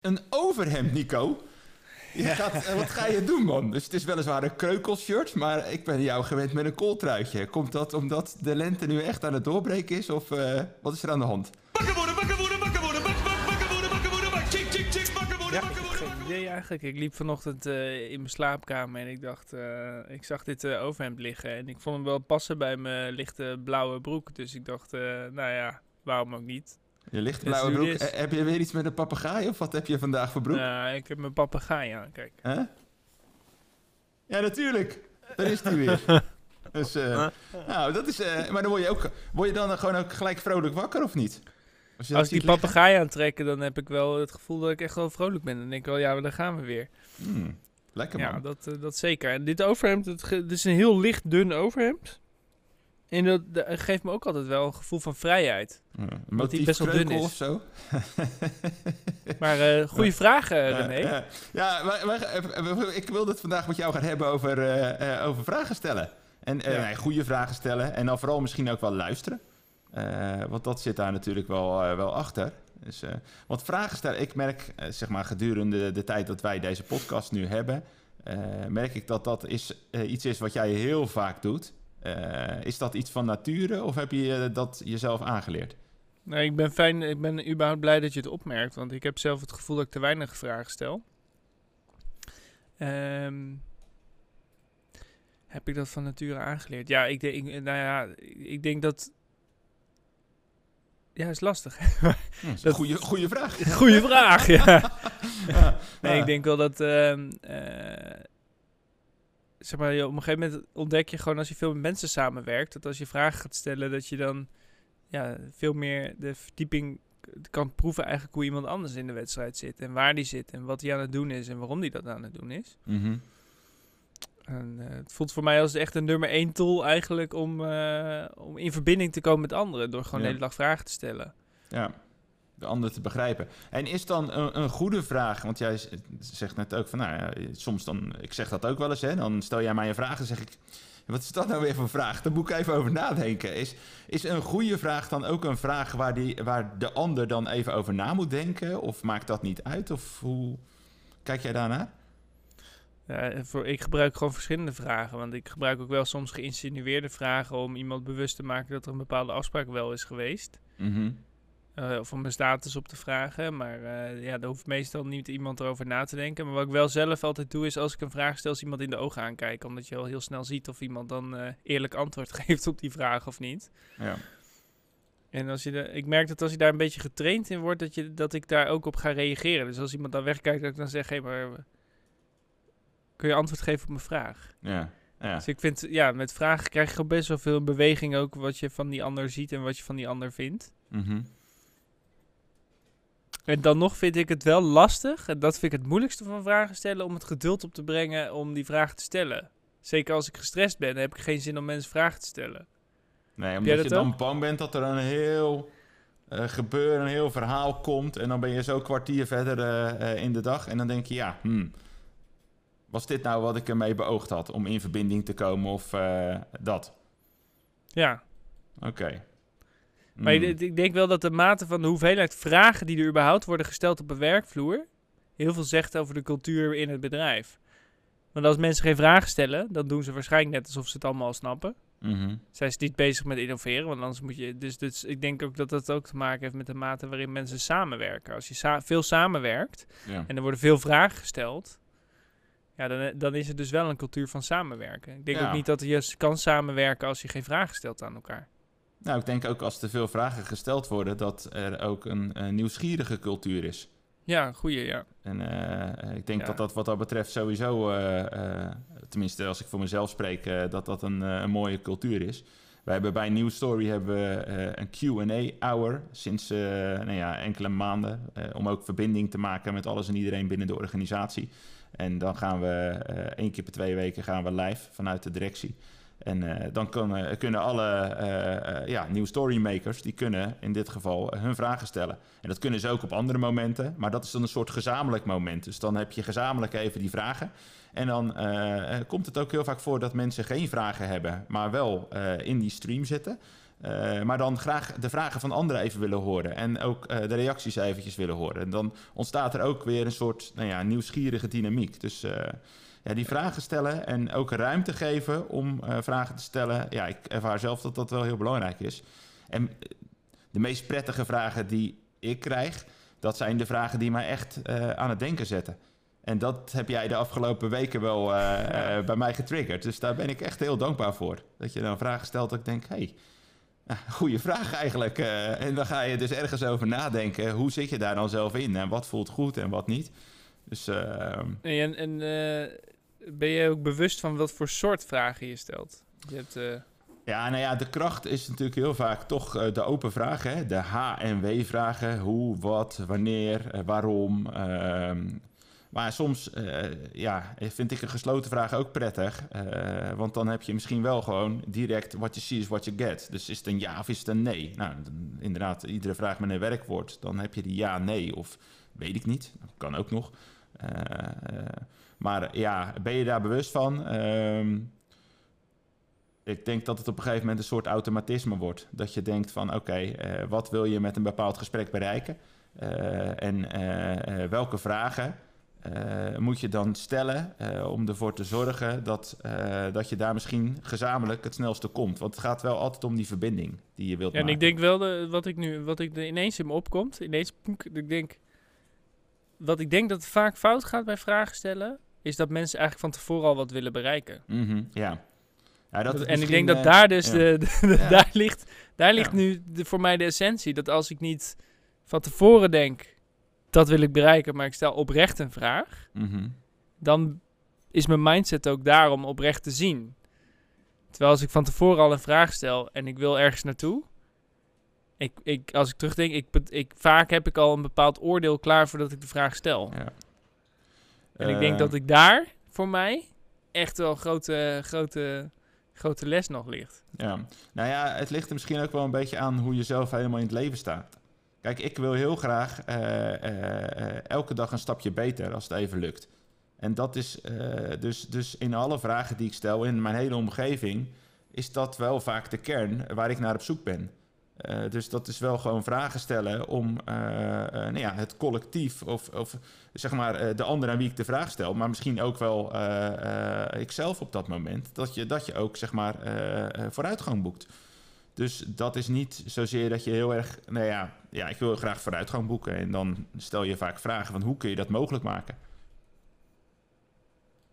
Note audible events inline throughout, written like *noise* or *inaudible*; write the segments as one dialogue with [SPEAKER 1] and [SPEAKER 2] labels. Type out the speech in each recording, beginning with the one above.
[SPEAKER 1] Een overhemd, Nico. Je gaat, eh, wat ga je doen, man? Dus het is weliswaar een kreukelshirt, maar ik ben jou gewend met een kooltruitje. Komt dat omdat de lente nu echt aan het doorbreken is, of uh, wat is er aan de hand?
[SPEAKER 2] Bakken worden, bakken worden, bakken worden, bak, bak, bakken worden, bakken worden, bak, chik, chik, chik, bakken worden,
[SPEAKER 3] Ja, ik
[SPEAKER 2] bakken
[SPEAKER 3] heb
[SPEAKER 2] worden.
[SPEAKER 3] geen idee eigenlijk. Ik liep vanochtend eh, in mijn slaapkamer en ik dacht, eh, ik zag dit eh, overhemd liggen. En ik vond hem wel passen bij mijn lichte blauwe broek. Dus ik dacht, eh, nou ja, waarom ook niet?
[SPEAKER 1] Je licht
[SPEAKER 3] Let's
[SPEAKER 1] blauwe
[SPEAKER 3] do
[SPEAKER 1] broek. Eh, heb je weer iets met een papegaai, of wat heb je vandaag voor broek?
[SPEAKER 3] Nou, ik heb mijn papegaai aan, kijk.
[SPEAKER 1] Hè? Ja, natuurlijk. Daar is die weer. *laughs* Dus, eh, nou, dat is... eh, maar dan word je ook... Word je dan gewoon ook gelijk vrolijk wakker, of niet? Als,
[SPEAKER 3] Als ik die papegaai aantrekken, dan heb ik wel het gevoel dat ik echt wel vrolijk ben. Dan denk ik wel, ja, maar daar gaan we weer.
[SPEAKER 1] Hmm, lekker, man.
[SPEAKER 3] Ja, dat, dat zeker. En dit overhemd, het, het is een heel licht, dun overhemd. En dat, dat geeft me ook altijd wel een gevoel van vrijheid.
[SPEAKER 1] Ja,
[SPEAKER 3] die
[SPEAKER 1] motief
[SPEAKER 3] best wel dun is.
[SPEAKER 1] of zo? *laughs*
[SPEAKER 3] Maar eh goede vraag, eh, René.
[SPEAKER 1] Ja, ja. ja maar, maar, eh, ik wilde het vandaag met jou gaan hebben over, eh, over vragen stellen. En goede vragen stellen. En dan vooral misschien ook wel luisteren. Want dat zit daar natuurlijk wel, wel achter. Dus, want vragen stellen, ik merk zeg maar gedurende de tijd dat wij deze podcast nu hebben, merk ik dat dat is, iets is wat jij heel vaak doet. Eh, is dat iets van nature of heb je eh, dat jezelf aangeleerd?
[SPEAKER 3] Nee, ik ben fijn, ik ben überhaupt blij dat je het opmerkt, want ik heb zelf het gevoel dat ik te weinig vragen stel. Ehm, heb ik dat van nature aangeleerd? Ja, ik denk, ik- nou ja, ik denk dat. Ja, is lastig.
[SPEAKER 1] Dat goede, goede vraag.
[SPEAKER 3] Goeie vraag, ja. *laughs* Nee, ik denk wel dat. ehm, eh, zeg maar, op een gegeven moment ontdek je gewoon als je veel met mensen samenwerkt, dat als je vragen gaat stellen, dat je dan ja, veel meer de verdieping kan proeven eigenlijk hoe iemand anders in de wedstrijd zit. En waar die zit en wat hij aan het doen is en waarom die dat aan het doen is.
[SPEAKER 1] Mhm.
[SPEAKER 3] En, eh, het voelt voor mij als echt een nummer één tool eigenlijk om, eh, om in verbinding te komen met anderen. Door gewoon
[SPEAKER 1] Ja.
[SPEAKER 3] de hele dag vragen te stellen.
[SPEAKER 1] Ja, de ander te begrijpen. En is dan een, een goede vraag, want jij zegt net ook van, nou ja, soms dan, ik zeg dat ook wel eens, hè, dan stel jij mij een vraag en zeg ik, wat is dat nou weer voor vraag? Daar moet ik even over nadenken. Is, is een goede vraag dan ook een vraag waar, die, waar de ander dan even over na moet denken? Of maakt dat niet uit? Of hoe kijk jij daarnaar?
[SPEAKER 3] Ja, voor, ik gebruik gewoon verschillende vragen. Want ik gebruik ook wel soms geïnsinueerde vragen om iemand bewust te maken dat er een bepaalde afspraak wel is geweest.
[SPEAKER 1] Mhm.
[SPEAKER 3] Eh, of om mijn status op te vragen. Maar eh, ja, daar hoeft meestal niet iemand erover na te denken. Maar wat ik wel zelf altijd doe, is als ik een vraag stel, is iemand in de ogen aankijken. Omdat je al heel snel ziet of iemand dan eh, eerlijk antwoord *laughs* geeft op die vraag of niet.
[SPEAKER 1] Ja.
[SPEAKER 3] En als je de, ik merk dat als je daar een beetje getraind in wordt, dat, je, dat ik daar ook op ga reageren. Dus als iemand dan wegkijkt, dat ik dan zeg, hé, maar kun je antwoord geven op mijn vraag?
[SPEAKER 1] Ja. Ja.
[SPEAKER 3] Dus ik vind, ja, met vragen krijg je best wel veel beweging ook wat je van die ander ziet en wat je van die ander vindt.
[SPEAKER 1] Mhm.
[SPEAKER 3] En dan nog vind ik het wel lastig, en dat vind ik het moeilijkste van vragen stellen, om het geduld op te brengen om die vraag te stellen. Zeker als ik gestrest ben, dan heb ik geen zin om mensen vragen te stellen.
[SPEAKER 1] Nee, omdat je dan
[SPEAKER 3] ook?
[SPEAKER 1] bang bent dat er een heel eh, gebeuren, een heel verhaal komt. En dan ben je zo een kwartier verder eh, eh, in de dag. En dan denk je, ja, hmm, was dit nou wat ik ermee beoogd had? Om in verbinding te komen of dat?
[SPEAKER 3] Ja,
[SPEAKER 1] Oké.
[SPEAKER 3] Maar
[SPEAKER 1] Hmm.
[SPEAKER 3] ik, ik denk wel dat de mate van de hoeveelheid vragen die er überhaupt worden gesteld op een werkvloer, heel veel zegt over de cultuur in het bedrijf. Want als mensen geen vragen stellen, dan doen ze waarschijnlijk net alsof ze het allemaal al snappen.
[SPEAKER 1] Mhm.
[SPEAKER 3] zijn ze niet bezig met innoveren. Want anders moet je. Dus, dus ik denk ook dat dat ook te maken heeft met de mate waarin mensen samenwerken. Als je sa- veel samenwerkt
[SPEAKER 1] Ja.
[SPEAKER 3] en er worden veel vragen gesteld. Ja, dan, dan is het dus wel een cultuur van samenwerken. Ik denk
[SPEAKER 1] Ja.
[SPEAKER 3] ook niet dat je kan samenwerken als je geen vragen stelt aan elkaar.
[SPEAKER 1] Nou, ik denk ook als er veel vragen gesteld worden, dat er ook een, nieuwsgierige cultuur is.
[SPEAKER 3] Ja, goeie, ja.
[SPEAKER 1] En eh, ik denk
[SPEAKER 3] Ja.
[SPEAKER 1] dat dat wat dat betreft sowieso, eh, eh, tenminste als ik voor mezelf spreek, dat dat een, een mooie cultuur is. Wij hebben bij New Story hebben we, een Q&A-hour sinds nou ja, enkele maanden. om ook verbinding te maken met alles en iedereen binnen de organisatie. En dan gaan we één keer per twee weken gaan we live vanuit de directie. En eh, dan kunnen, kunnen alle eh, eh, ja, New Story makers, die kunnen in dit geval eh, hun vragen stellen. En dat kunnen ze ook op andere momenten, maar dat is dan een soort gezamenlijk moment. Dus dan heb je gezamenlijk even die vragen. En dan eh, eh, komt het ook heel vaak voor dat mensen geen vragen hebben, maar wel eh, in die stream zitten. Eh, maar dan graag de vragen van anderen even willen horen. En ook eh, de reacties eventjes willen horen. En dan ontstaat er ook weer een soort nou ja, nieuwsgierige dynamiek. Dus eh, ja, die vragen stellen en ook ruimte geven om eh, vragen te stellen. Ja, ik ervaar zelf dat dat wel heel belangrijk is. En eh, de meest prettige vragen die ik krijg, dat zijn de vragen die mij echt eh, aan het denken zetten. En dat heb jij de afgelopen weken wel bij mij getriggerd. Dus daar ben ik echt heel dankbaar voor. Dat je dan vragen stelt dat ik denk, hé, hey, ja, goede vraag eigenlijk. en dan ga je dus ergens over nadenken. Hoe zit je daar dan zelf in? En wat voelt goed en wat niet? Dus eh,
[SPEAKER 3] En, en eh, ben je ook bewust van wat voor soort vragen je stelt? Je hebt, eh,
[SPEAKER 1] ja, nou ja, de kracht is natuurlijk heel vaak toch eh, de open vragen. Hè? De H- en W-vragen. Hoe, wat, wanneer, waarom. ehm. maar soms ja, vind ik een gesloten vraag ook prettig. want dan heb je misschien wel gewoon direct what you see is what you get. Dus is het een ja of is het een nee? Nou, dan- inderdaad, iedere vraag met een werkwoord. Dan heb je die ja, nee of weet ik niet. Dat kan ook nog. Eh, eh, maar ja, ben je daar bewust van? Ehm, ik denk dat het op een gegeven moment een soort automatisme wordt. Dat je denkt van oké, eh, wat wil je met een bepaald gesprek bereiken? En welke vragen moet je dan stellen om ervoor te zorgen dat, dat je daar misschien gezamenlijk het snelste komt? Want het gaat wel altijd om die verbinding die je wilt
[SPEAKER 3] ja, en
[SPEAKER 1] maken.
[SPEAKER 3] ik denk wel, de, wat ik nu, wat ik er ineens in me opkomt, ineens, poek, ik denk, wat ik denk dat vaak fout gaat bij vragen stellen, is dat mensen eigenlijk van tevoren al wat willen bereiken.
[SPEAKER 1] Mhm, ja. ja dat
[SPEAKER 3] en ik denk dat
[SPEAKER 1] eh,
[SPEAKER 3] daar dus
[SPEAKER 1] ja.
[SPEAKER 3] de, de- de-
[SPEAKER 1] Ja.
[SPEAKER 3] daar ligt, daar ligt nu de, voor mij de essentie. Dat als ik niet van tevoren denk, dat wil ik bereiken, maar ik stel oprecht een vraag,
[SPEAKER 1] mhm,
[SPEAKER 3] dan is mijn mindset ook daarom oprecht te zien. Terwijl als ik van tevoren al een vraag stel en ik wil ergens naartoe, ik, ik, als ik terugdenk, ik, ik, vaak heb ik al een bepaald oordeel klaar voordat ik de vraag stel.
[SPEAKER 1] ja.
[SPEAKER 3] En ik denk
[SPEAKER 1] Eh,
[SPEAKER 3] dat ik daar voor mij echt wel grote, grote, grote les nog ligt.
[SPEAKER 1] Ja, nou ja, het ligt er misschien ook wel een beetje aan hoe je zelf helemaal in het leven staat. Kijk, ik wil heel graag eh, eh, elke dag een stapje beter als het even lukt. En dat is dus, dus in alle vragen die ik stel in mijn hele omgeving, is dat wel vaak de kern waar ik naar op zoek ben. Eh, dus dat is wel gewoon vragen stellen om eh, eh, nou ja, het collectief of, of zeg maar de ander aan wie ik de vraag stel, maar misschien ook wel ikzelf op dat moment, dat je, dat je ook zeg maar vooruitgang boekt. Dus dat is niet zozeer dat je heel erg, nou ja, ja, ik wil graag vooruitgang boeken en dan stel je vaak vragen van hoe kun je dat mogelijk maken.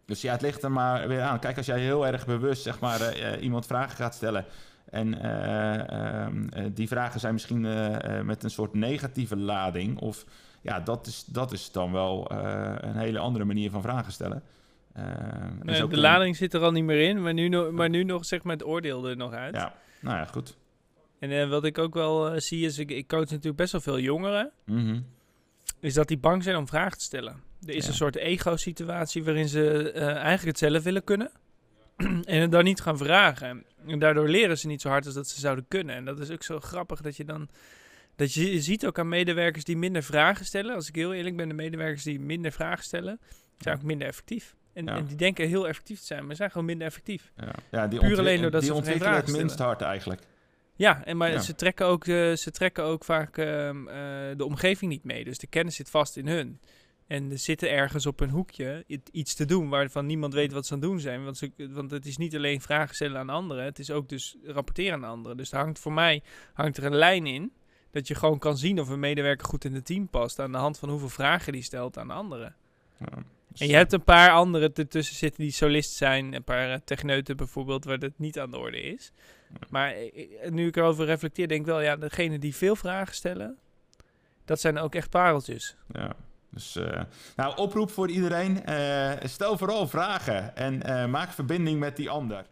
[SPEAKER 1] Dus ja, het ligt er maar weer aan. Kijk, als jij heel erg bewust zeg maar iemand vragen gaat stellen en eh, ehm, eh, die vragen zijn misschien eh, met een soort negatieve lading. Of ja, dat is, dat is dan wel een hele andere manier van vragen stellen. En
[SPEAKER 3] Nee, de lading zit er al niet meer in, maar nu, nog maar nu nog zeg maar het oordeel er nog uit.
[SPEAKER 1] Ja, nou ja, goed.
[SPEAKER 3] En wat ik ook wel zie is, ik, ik coach natuurlijk best wel veel jongeren,
[SPEAKER 1] Mhm.
[SPEAKER 3] is dat die bang zijn om vragen te stellen. Er is
[SPEAKER 1] Ja.
[SPEAKER 3] een soort ego-situatie waarin ze eigenlijk het zelf willen kunnen. *clears throat* en het dan niet gaan vragen. En daardoor leren ze niet zo hard als dat ze zouden kunnen. En dat is ook zo grappig dat je dan... Dat je, je ziet ook aan medewerkers die minder vragen stellen. Als ik heel eerlijk ben, de medewerkers die minder vragen stellen, zijn
[SPEAKER 1] Ja.
[SPEAKER 3] ook minder effectief. En,
[SPEAKER 1] Ja.
[SPEAKER 3] en die denken heel effectief te zijn, maar zijn gewoon minder effectief.
[SPEAKER 1] Ja, ja die
[SPEAKER 3] Puur alleen doordat
[SPEAKER 1] die
[SPEAKER 3] ze geen
[SPEAKER 1] ontwikkelen het
[SPEAKER 3] vragen
[SPEAKER 1] minst hard eigenlijk.
[SPEAKER 3] Ja, en maar
[SPEAKER 1] Ja.
[SPEAKER 3] Ze, trekken ook, eh, ze trekken ook vaak ehm, eh, de omgeving niet mee. Dus de kennis zit vast in hun. En ze zitten ergens op een hoekje iets te doen waarvan niemand weet wat ze aan het doen zijn. Want, ze, want het is niet alleen vragen stellen aan anderen, het is ook dus rapporteren aan anderen. Dus er hangt voor mij hangt er een lijn in dat je gewoon kan zien of een medewerker goed in het team past aan de hand van hoeveel vragen die stelt aan anderen.
[SPEAKER 1] Ja, dus,
[SPEAKER 3] En je hebt een paar anderen ertussen zitten die solist zijn. Een paar eh, techneuten bijvoorbeeld, waar dat niet aan de orde is. Maar eh, eh, nu ik erover reflecteer, denk ik wel, ja, degene die veel vragen stellen, dat zijn ook echt pareltjes.
[SPEAKER 1] Ja. Dus, eh, nou, oproep voor iedereen. eh, stel vooral vragen en eh, maak verbinding met die ander.